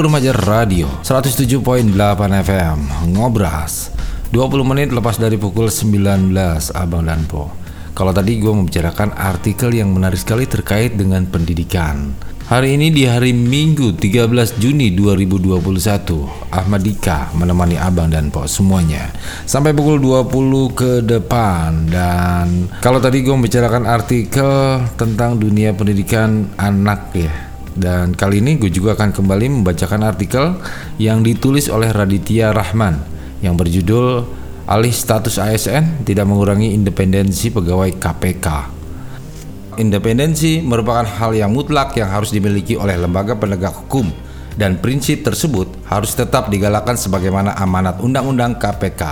Remaja Radio 107.8 FM Ngobras 20 menit lepas dari pukul 19 Abang dan Po. Kalau tadi gue membicarakan artikel yang menarik sekali terkait dengan pendidikan. Hari ini di hari Minggu 13 Juni 2021 Ahmad Dika menemani Abang dan Po semuanya Sampai pukul 20 ke depan. Dan kalau tadi gue membicarakan artikel tentang dunia pendidikan anak ya dan kali ini gue juga akan kembali membacakan artikel yang ditulis oleh Raditya Rahman yang berjudul Alih status ASN tidak mengurangi independensi pegawai KPK. Independensi merupakan hal yang mutlak yang harus dimiliki oleh lembaga penegak hukum dan prinsip tersebut harus tetap digalakkan sebagaimana amanat Undang-Undang KPK.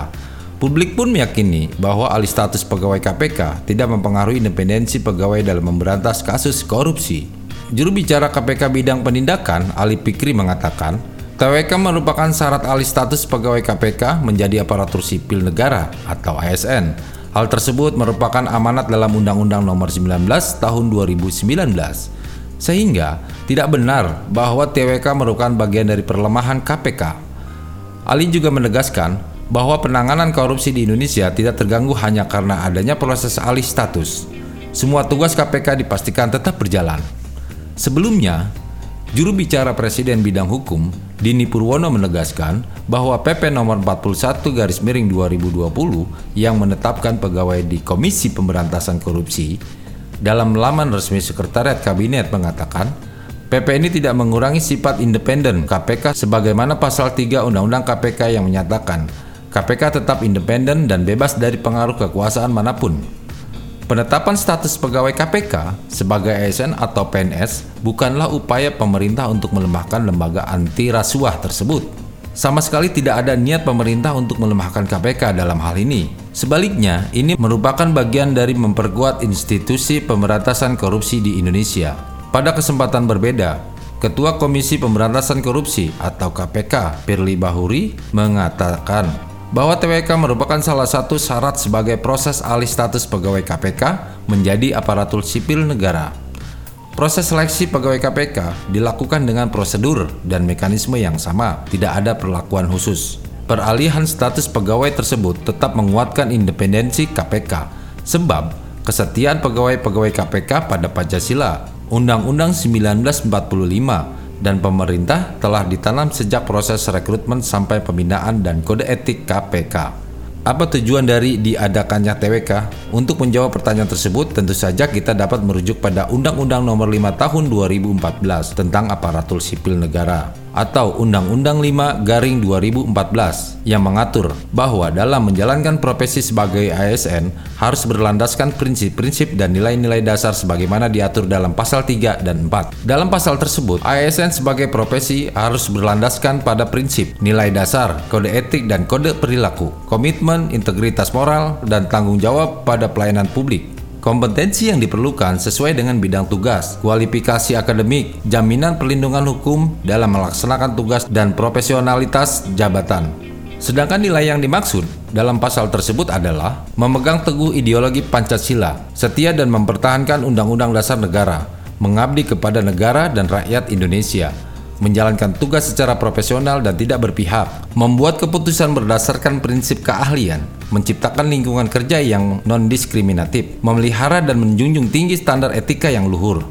Publik pun meyakini bahwa alih status pegawai KPK tidak mempengaruhi independensi pegawai dalam memberantas kasus korupsi. Juru bicara KPK bidang penindakan, Ali Pikri mengatakan, TWK merupakan syarat alih status pegawai KPK menjadi aparatur sipil negara atau ASN. Hal tersebut merupakan amanat dalam Undang-Undang Nomor 19 Tahun 2019. Sehingga tidak benar bahwa TWK merupakan bagian dari perlemahan KPK. Ali juga menegaskan bahwa penanganan korupsi di Indonesia tidak terganggu hanya karena adanya proses alih status. Semua tugas KPK dipastikan tetap berjalan. Sebelumnya, juru bicara Presiden bidang hukum, Dini Purwono menegaskan bahwa PP nomor 41 garis miring 2020 yang menetapkan pegawai di Komisi Pemberantasan Korupsi dalam laman resmi Sekretariat Kabinet mengatakan PP ini tidak mengurangi sifat independen KPK sebagaimana pasal 3 Undang-Undang KPK yang menyatakan KPK tetap independen dan bebas dari pengaruh kekuasaan mana pun. Penetapan status pegawai KPK sebagai ASN atau PNS bukanlah upaya pemerintah untuk melemahkan lembaga anti rasuah tersebut. Sama sekali tidak ada niat pemerintah untuk melemahkan KPK dalam hal ini. Sebaliknya, ini merupakan bagian dari memperkuat institusi pemberantasan korupsi di Indonesia. Pada kesempatan berbeda, Ketua Komisi Pemberantasan Korupsi atau KPK, Firly Bahuri, mengatakan bahwa TWK merupakan salah satu syarat sebagai proses alih status pegawai KPK menjadi aparatur sipil negara. Proses seleksi pegawai KPK dilakukan dengan prosedur dan mekanisme yang sama, tidak ada perlakuan khusus. Peralihan status pegawai tersebut tetap menguatkan independensi KPK, sebab kesetiaan pegawai-pegawai KPK pada Pancasila, Undang-Undang 1945, dan pemerintah telah ditanam sejak proses rekrutmen sampai pembinaan dan kode etik KPK. Apa tujuan dari diadakannya TWK? Untuk menjawab pertanyaan tersebut, tentu saja kita dapat merujuk pada Undang-Undang Nomor 5 Tahun 2014 tentang Aparatur Sipil Negara. Atau Undang-Undang 5 Garing 2014 yang mengatur bahwa dalam menjalankan profesi sebagai ASN harus berlandaskan prinsip-prinsip dan nilai-nilai dasar sebagaimana diatur dalam pasal 3 dan 4. Dalam pasal tersebut, ASN sebagai profesi harus berlandaskan pada prinsip, nilai dasar, kode etik dan kode perilaku, komitmen, integritas moral, dan tanggung jawab pada pelayanan publik Kompetensi yang diperlukan sesuai dengan bidang tugas, kualifikasi akademik, jaminan perlindungan hukum dalam melaksanakan tugas dan profesionalitas jabatan. Sedangkan nilai yang dimaksud dalam pasal tersebut adalah memegang teguh ideologi Pancasila, setia dan mempertahankan Undang-Undang Dasar Negara, mengabdi kepada negara dan rakyat Indonesia, menjalankan tugas secara profesional dan tidak berpihak, membuat keputusan berdasarkan prinsip keahlian, menciptakan lingkungan kerja yang non-diskriminatif, memelihara dan menjunjung tinggi standar etika yang luhur,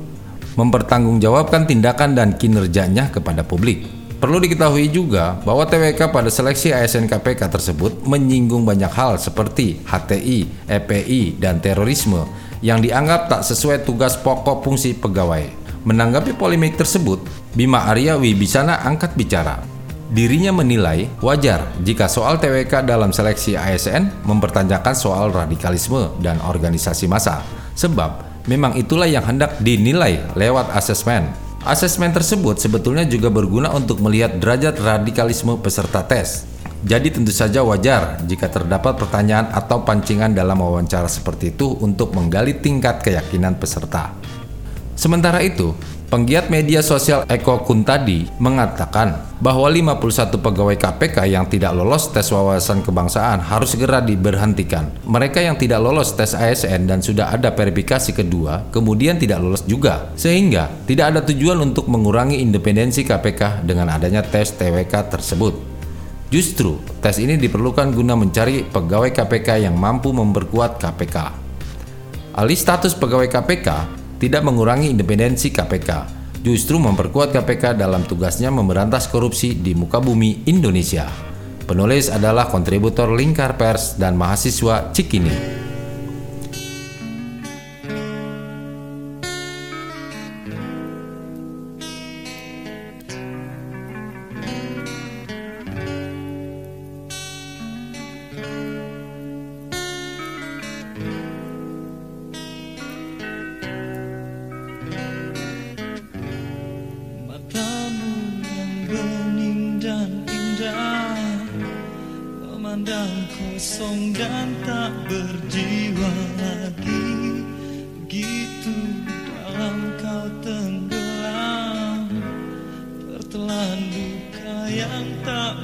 mempertanggungjawabkan tindakan dan kinerjanya kepada publik. Perlu diketahui juga bahwa TWK pada seleksi ASN KPK tersebut menyinggung banyak hal seperti HTI, EPI, dan terorisme yang dianggap tak sesuai tugas pokok fungsi pegawai. Menanggapi polemik tersebut, Bima Arya Wibisana angkat bicara. Dirinya menilai wajar jika soal TWK dalam seleksi ASN mempertanyakan soal radikalisme dan organisasi massa, sebab memang itulah yang hendak dinilai lewat asesmen. Asesmen tersebut sebetulnya juga berguna untuk melihat derajat radikalisme peserta tes. Jadi tentu saja wajar jika terdapat pertanyaan atau pancingan dalam wawancara seperti itu untuk menggali tingkat keyakinan peserta. Sementara itu, penggiat media sosial Eko Kuntadi mengatakan bahwa 51 pegawai KPK yang tidak lolos tes wawasan kebangsaan harus segera diberhentikan. Mereka yang tidak lolos tes ASN dan sudah ada verifikasi kedua, kemudian tidak lolos juga. Sehingga tidak ada tujuan untuk mengurangi independensi KPK dengan adanya tes TWK tersebut. Justru, tes ini diperlukan guna mencari pegawai KPK yang mampu memperkuat KPK. Alih status pegawai KPK, tidak mengurangi independensi KPK, justru memperkuat KPK dalam tugasnya memberantas korupsi di muka bumi Indonesia. Penulis adalah kontributor Lingkar Pers dan mahasiswa Cikini.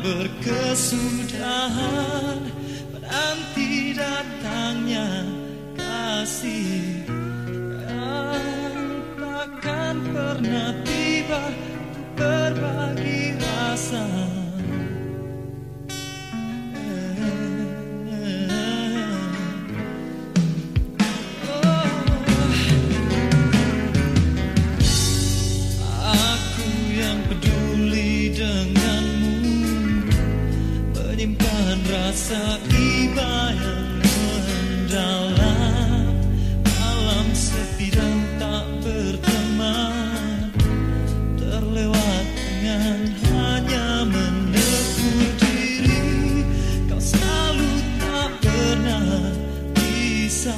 Berkesudahan Menanti datangnya kasih rasa iba yang mendalam. Malam sepi dan tak berteman. Terlewat dengan hanya menegur diri. Kau selalu tak pernah bisa